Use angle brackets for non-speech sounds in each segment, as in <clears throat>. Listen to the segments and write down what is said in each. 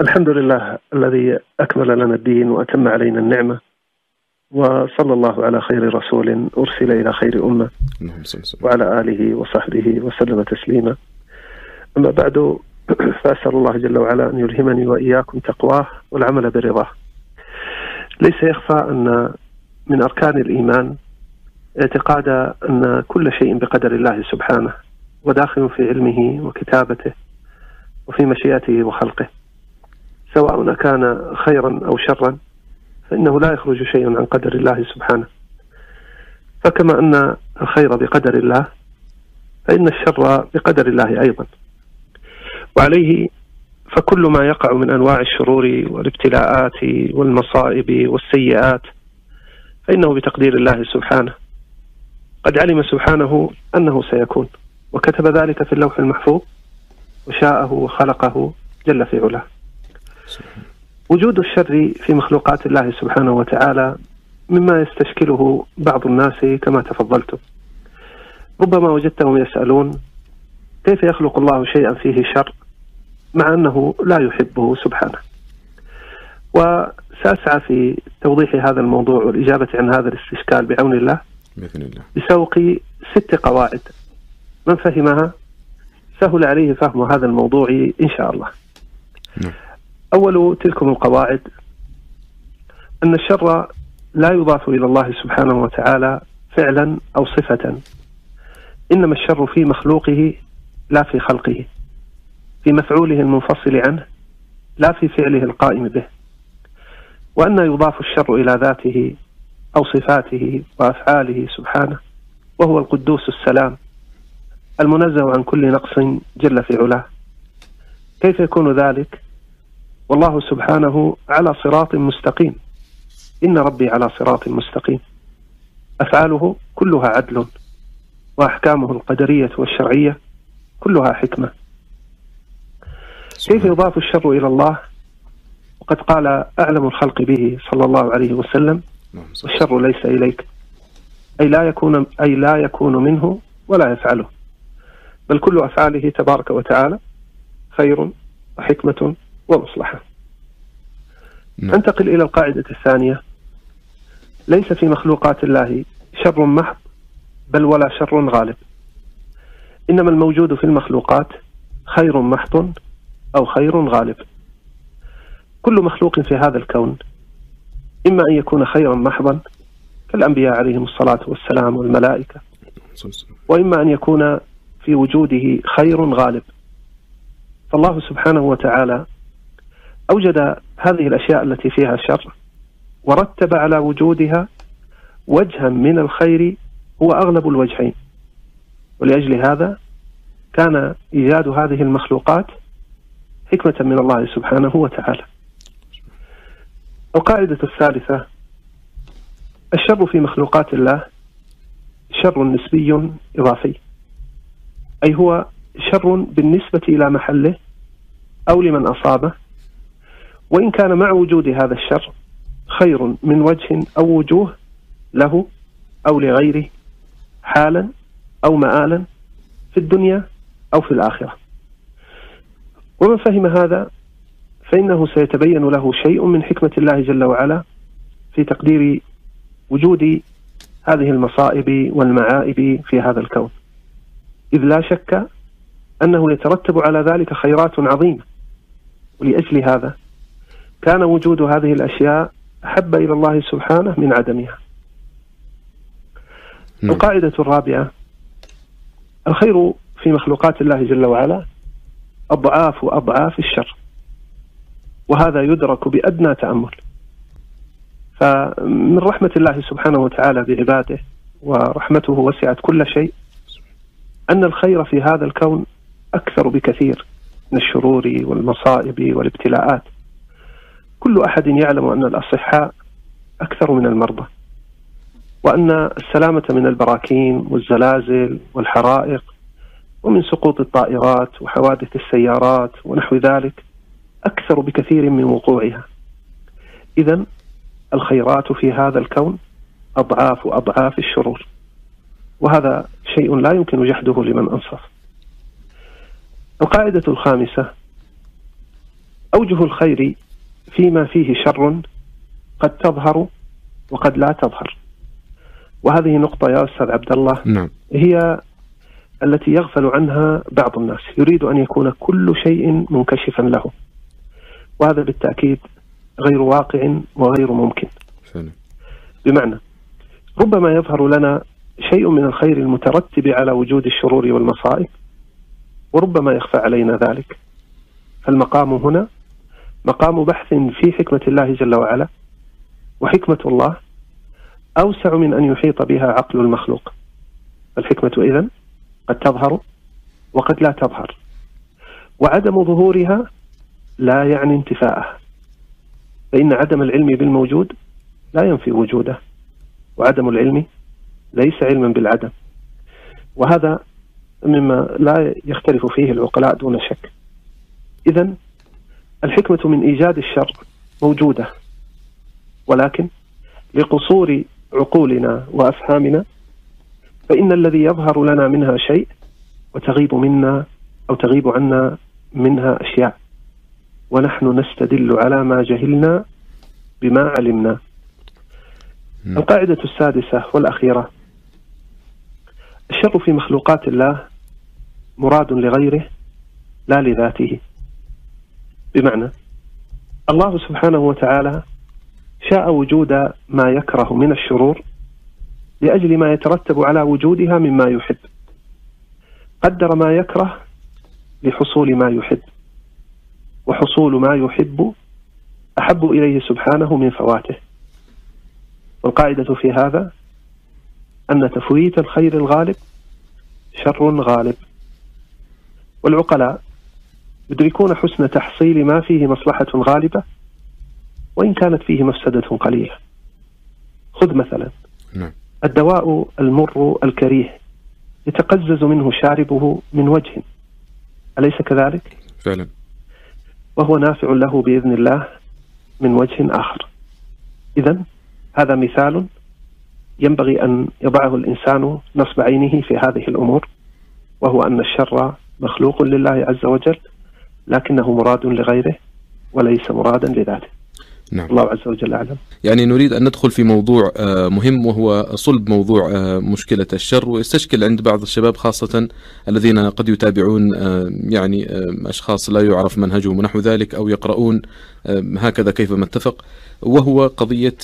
الحمد لله الذي أكمل لنا الدين وأتم علينا النعمة. وصلى الله على خير رسول أرسل إلى خير أمة. وعلى آله وصحبه وسلم تسليما. أما بعد <clears throat> فأسأل الله جل وعلا أن يلهمني وإياكم تقواه والعمل برضاه. ليس يخفى أن من أركان الإيمان اعتقاد أن كل شيء بقدر الله سبحانه وداخل في علمه وكتابته وفي مشيئته وخلقه. سواء كان خيرا أو شرا فإنه لا يخرج شيء عن قدر الله سبحانه. فكما أن الخير بقدر الله فإن الشر بقدر الله أيضا. وعليه فكل ما يقع من أنواع الشرور والابتلاءات والمصائب والسيئات فإنه بتقدير الله سبحانه. قد علم سبحانه أنه سيكون وكتب ذلك في اللوح المحفوظ وشاءه وخلقه جل في علاه. وجود الشر في مخلوقات الله سبحانه وتعالى مما يستشكله بعض الناس كما تفضلتم. ربما وجدتهم يسألون كيف يخلق الله شيئا فيه شر مع أنه لا يحبه سبحانه. وسأسعى في توضيح هذا الموضوع والإجابة عن هذا الاستشكال بعون الله. بإذن الله. بسوق ست قواعد. من فهمها؟ سهل عليه فهم هذا الموضوع إن شاء الله. نعم. أول تلكم القواعد أن الشر لا يضاف إلى الله سبحانه وتعالى فعلا أو صفة. إنما الشر في مخلوقه لا في خلقه في مفعوله المنفصل عنه لا في فعله القائم به. وأن يضاف الشر إلى ذاته أو صفاته وأفعاله سبحانه وهو القدوس السلام المنزه عن كل نقص جل في علاه. كيف يكون ذلك؟ والله سبحانه على صراط مستقيم. إن ربي على صراط مستقيم. أفعاله كلها عدل وأحكامه القدرية والشرعية كلها حكمة. كيف يضاف الشر إلى الله؟ وقد قال أعلم الخلق به صلى الله عليه وسلم والشر ليس إليك أي لا يكون أي لا يكون منه ولا يفعله. بل كل أفعاله تبارك وتعالى خير وحكمة ومصلحة. نعم. أنتقل إلى القاعدة الثانية. ليس في مخلوقات الله شر محض بل ولا شر غالب. إنما الموجود في المخلوقات خير محض أو خير غالب. كل مخلوق في هذا الكون إما أن يكون خيرا محضا كالأنبياء عليهم الصلاة والسلام والملائكة وإما أن يكون في وجوده خير غالب. فالله سبحانه وتعالى أوجد هذه الأشياء التي فيها شر ورتب على وجودها وجها من الخير هو أغلب الوجهين. ولأجل هذا كان إيجاد هذه المخلوقات حكمة من الله سبحانه وتعالى. القاعدة الثالثة الشر في مخلوقات الله شر نسبي إضافي أي هو شر بالنسبة إلى محله أو لمن أصابه وإن كان مع وجود هذا الشر خير من وجه أو وجوه له أو لغيره حالا أو مآلا في الدنيا أو في الآخرة. ومن فهم هذا فإنه سيتبين له شيء من حكمة الله جل وعلا في تقدير وجود هذه المصائب والمعائب في هذا الكون. إذ لا شك أنه يترتب على ذلك خيرات عظيمة. ولأجل هذا كان وجود هذه الأشياء أحب إلى الله سبحانه من عدمها. م. القاعدة الرابعة الخير في مخلوقات الله جل وعلا أضعاف أضعاف الشر وهذا يدرك بأدنى تأمل. فمن رحمة الله سبحانه وتعالى بعباده ورحمته وسعت كل شيء أن الخير في هذا الكون أكثر بكثير من الشرور والمصائب والابتلاءات. كل أحد يعلم أن الأصحاء أكثر من المرضى وأن السلامة من البراكين والزلازل والحرائق ومن سقوط الطائرات وحوادث السيارات ونحو ذلك أكثر بكثير من وقوعها. إذا الخيرات في هذا الكون أضعاف أضعاف الشرور وهذا شيء لا يمكن جحده لمن أنصف. القاعدة الخامسة أوجه الخير فيما فيه شر قد تظهر وقد لا تظهر وهذه نقطة يا أستاذ عبد الله نعم. هي التي يغفل عنها بعض الناس يريد أن يكون كل شيء منكشفا له وهذا بالتأكيد غير واقع وغير ممكن فعلا. بمعنى ربما يظهر لنا شيء من الخير المترتب على وجود الشرور والمصائب وربما يخفى علينا ذلك فالمقام هنا مقام بحث في حكمة الله جل وعلا وحكمة الله أوسع من أن يحيط بها عقل المخلوق. الحكمة إذن قد تظهر وقد لا تظهر وعدم ظهورها لا يعني انتفاءها فإن عدم العلم بالموجود لا ينفي وجوده وعدم العلم ليس علما بالعدم. وهذا مما لا يختلف فيه العقلاء دون شك. إذا الحكمة من إيجاد الشر موجودة ولكن لقصور عقولنا وأفهامنا فإن الذي يظهر لنا منها شيء وتغيب منا أو تغيب عنا منها أشياء. ونحن نستدل على ما جهلنا بما علمنا. م. القاعدة السادسة والأخيرة. الشر في مخلوقات الله مراد لغيره لا لذاته. بمعنى الله سبحانه وتعالى شاء وجود ما يكره من الشرور لأجل ما يترتب على وجودها مما يحب. قدر ما يكره لحصول ما يحب. وحصول ما يحب أحب إليه سبحانه من فواته. والقاعدة في هذا أن تفويت الخير الغالب شر غالب. والعقلاء يدركون حسن تحصيل ما فيه مصلحة غالبة وإن كانت فيه مفسدة قليلة. خذ مثلا. نعم. الدواء المر الكريه يتقزز منه شاربه من وجه. أليس كذلك؟ فعلا. وهو نافع له بإذن الله من وجه آخر. إذا هذا مثال ينبغي أن يضعه الإنسان نصب عينه في هذه الأمور وهو أن الشر مخلوق لله عز وجل. لكنه مراد لغيره وليس مرادا لذاته. نعم. الله عز وجل أعلم. يعني نريد أن ندخل في موضوع مهم وهو صلب موضوع مشكلة الشر ويستشكل عند بعض الشباب خاصة الذين قد يتابعون يعني أشخاص لا يعرف منهجهم ونحو ذلك أو يقرؤون هكذا كيفما اتفق. وهو قضية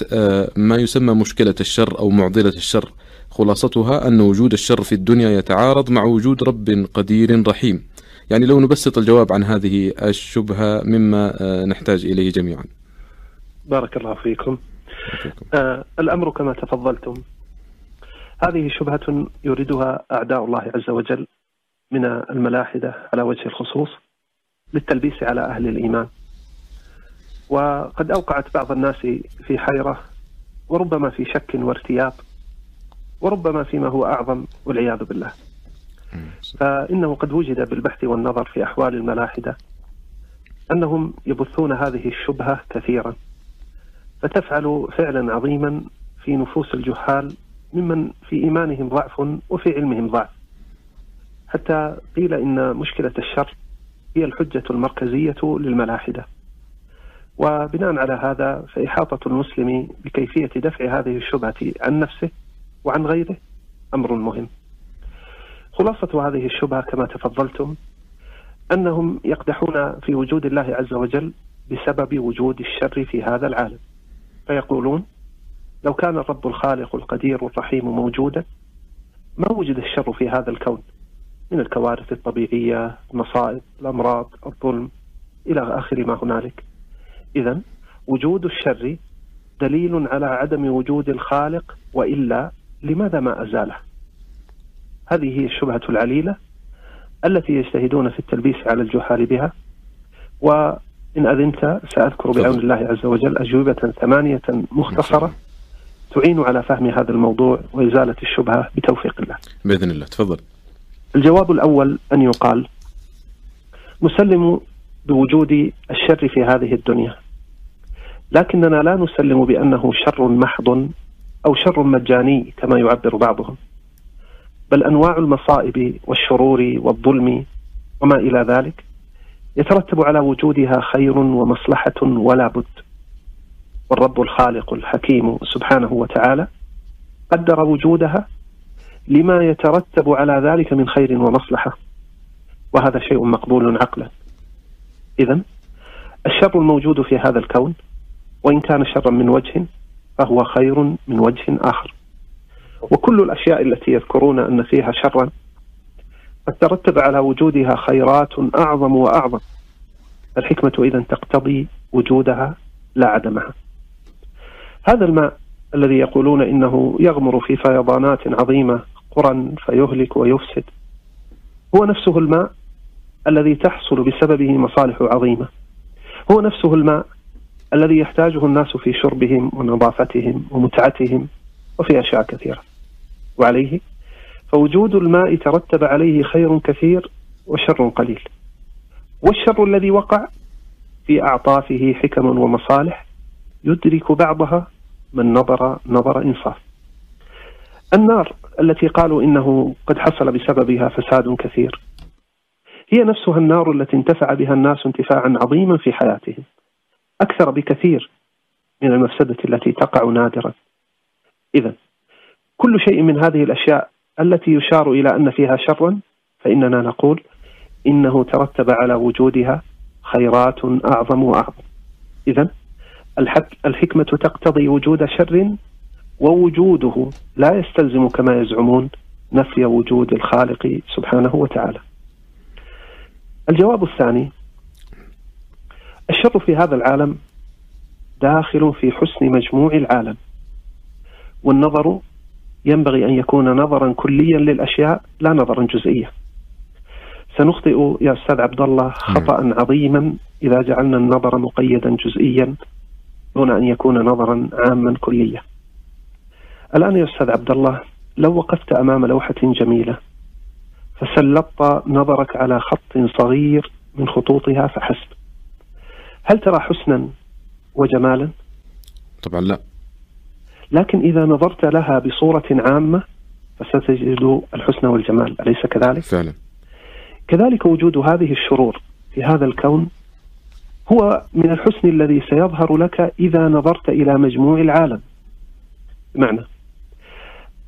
ما يسمى مشكلة الشر أو معضلة الشر. خلاصتها أن وجود الشر في الدنيا يتعارض مع وجود رب قدير رحيم. يعني لو نبسط الجواب عن هذه الشبهة مما نحتاج إليه جميعا. بارك الله فيكم. آه الأمر كما تفضلتم. هذه شبهة يريدها أعداء الله عز وجل من الملاحدة على وجه الخصوص للتلبيس على أهل الإيمان. وقد أوقعت بعض الناس في حيرة وربما في شك وارتياب وربما فيما هو أعظم والعياذ بالله. فإنه قد وجد بالبحث والنظر في أحوال الملاحدة أنهم يبثون هذه الشبهة كثيرا فتفعل فعلا عظيما في نفوس الجهال ممن في إيمانهم ضعف وفي علمهم ضعف. حتى قيل إن مشكلة الشر هي الحجة المركزية للملاحدة. وبناء على هذا فإحاطة المسلم بكيفية دفع هذه الشبهة عن نفسه وعن غيره أمر مهم. خلاصة هذه الشبهة كما تفضلتم أنهم يقدحون في وجود الله عز وجل بسبب وجود الشر في هذا العالم. فيقولون لو كان الرب الخالق القدير الرحيم موجودا ما وجد الشر في هذا الكون؟ من الكوارث الطبيعية المصائب الأمراض الظلم إلى آخر ما هنالك. إذا وجود الشر دليل على عدم وجود الخالق وإلا لماذا ما أزاله؟ هذه هي الشبهة العليلة التي يجتهدون في التلبيس على الجهال بها. و إن أذنت سأذكر بعون الله عز وجل أجوبة ثمانية مختصرة تعين على فهم هذا الموضوع وإزالة الشبهة بتوفيق الله. بإذن الله. تفضل. الجواب الأول أن يقال نسلم بوجود الشر في هذه الدنيا لكننا لا نسلم بأنه شر محض أو شر مجاني كما يعبر بعضهم. بل أنواع المصائب والشرور والظلم وما إلى ذلك يترتب على وجودها خير ومصلحة ولا بد. والرب الخالق الحكيم سبحانه وتعالى قدر وجودها لما يترتب على ذلك من خير ومصلحة وهذا شيء مقبول عقلا. إذا الشر الموجود في هذا الكون وإن كان شرا من وجه فهو خير من وجه آخر. وكل الأشياء التي يذكرون أن فيها شرا قد ترتب على وجودها خيرات أعظم وأعظم. الحكمة إذا تقتضي وجودها لا عدمها هذا الماء الذي يقولون إنه يغمر في فيضانات عظيمة قرى فيهلك ويفسد هو نفسه الماء الذي تحصل بسببه مصالح عظيمة. هو نفسه الماء الذي يحتاجه الناس في شربهم ونظافتهم ومتعتهم وفي أشياء كثيرة. وعليه فوجود الماء ترتب عليه خير كثير وشر قليل. والشر الذي وقع في أعطافه حكم ومصالح يدرك بعضها من نظر نظر إنصاف. النار التي قالوا إنه قد حصل بسببها فساد كثير هي نفسها النار التي انتفع بها الناس انتفاعا عظيما في حياتهم أكثر بكثير من المفسدة التي تقع نادرا. إذا كل شيء من هذه الأشياء التي يشار إلى أن فيها شرا فإننا نقول إنه ترتب على وجودها خيرات أعظم وأعظم إذا الحكمة تقتضي وجود شر ووجوده لا يستلزم كما يزعمون نفي وجود الخالق سبحانه وتعالى. الجواب الثاني الشر في هذا العالم داخل في حسن مجموع العالم والنظر ينبغي أن يكون نظرا كليا للأشياء لا نظرا جزئيا. سنخطئ يا أستاذ عبد الله خطا عظيما إذا جعلنا النظر مقيدا جزئيا دون أن يكون نظرا عاما كليا. الآن يا أستاذ عبد الله لو وقفت أمام لوحة جميلة فسلطت نظرك على خط صغير من خطوطها فحسب هل ترى حسنا وجمالا؟ طبعا لا لكن إذا نظرت لها بصورة عامة فستجد الحسن والجمال أليس كذلك؟ فعلا. كذلك وجود هذه الشرور في هذا الكون هو من الحسن الذي سيظهر لك إذا نظرت إلى مجموع العالم. بمعنى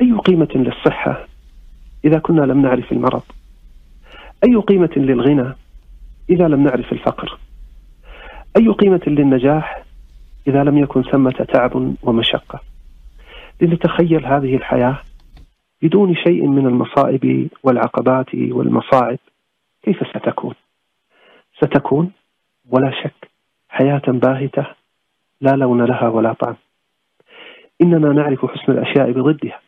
أي قيمة للصحة إذا كنا لم نعرف المرض؟ أي قيمة للغنى إذا لم نعرف الفقر؟ أي قيمة للنجاح إذا لم يكن ثمة تعب ومشقة؟ لنتخيل هذه الحياة بدون شيء من المصائب والعقبات والمصاعب. كيف ستكون؟ ستكون ولا شك حياة باهتة لا لون لها ولا طعم. إننا نعرف حسن الأشياء بضدها.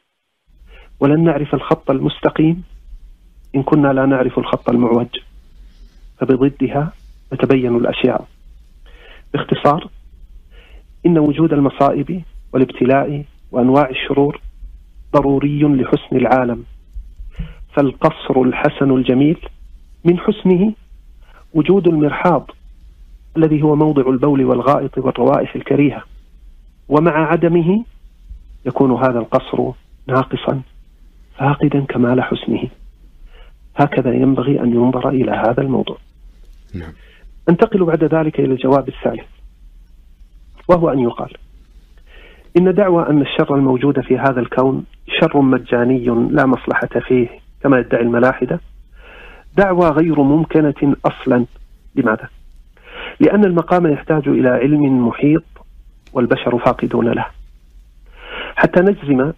ولن نعرف الخط المستقيم إن كنا لا نعرف الخط المعوج. فبضدها تتبين الأشياء. باختصار إن وجود المصائب والابتلاء وأنواع الشرور ضروري لحسن العالم. فالقصر الحسن الجميل من حسنه وجود المرحاض الذي هو موضع البول والغائط والروائح الكريهة. ومع عدمه يكون هذا القصر ناقصا فاقدا كمال حسنه هكذا ينبغي أن ينظر إلى هذا الموضوع. نعم. أنتقل بعد ذلك إلى الجواب الثالث وهو أن يقال إن دعوى أن الشر الموجود في هذا الكون شر مجاني لا مصلحة فيه كما يدعي الملاحدة. دعوى غير ممكنة أصلا. لماذا؟ لأن المقام يحتاج إلى علم محيط والبشر فاقدون له. حتى نجزم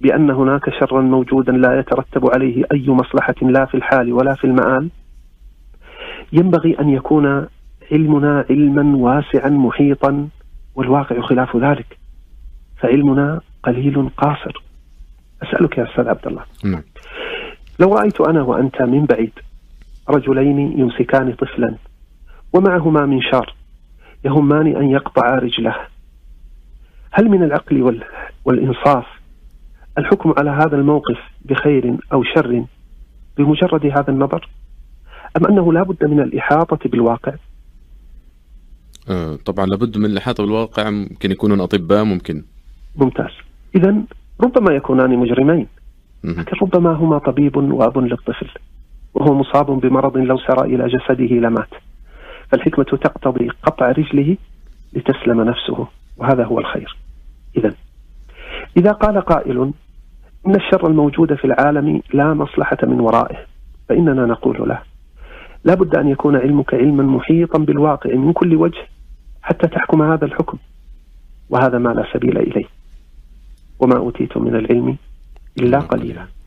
بأن هناك شرا موجودا لا يترتب عليه أي مصلحة لا في الحال ولا في المآل. ينبغي أن يكون علمنا علما واسعا محيطا والواقع خلاف ذلك. فعلمنا قليل قاصر. أسألك يا أستاذ عبد الله. نعم. لو رأيت أنا وأنت من بعيد رجلين يمسكان طفلا ومعهما منشار يهمان أن يقطع رجله هل من العقل والإنصاف الحكم على هذا الموقف بخير أو شر بمجرد هذا النظر؟ أم أنه لا بد من الإحاطة بالواقع؟ آه طبعا لابد من الإحاطة بالواقع. ممكن يكونون أطباء ممكن. ممتاز. إذا ربما يكونان مجرمين لكن ربما هما طبيب وأب للطفل وهو مصاب بمرض لو سرى إلى جسده لمات فالحكمة تقتضي قطع رجله لتسلم نفسه وهذا هو الخير. إذا إذا قال قائل إن الشر الموجود في العالم لا مصلحة من ورائه فإننا نقول له لا بد أن يكون علمك علما محيطا بالواقع من كل وجه حتى تحكم هذا الحكم وهذا ما لا سبيل إليه. وما أوتيتم من العلم إلا قليلا.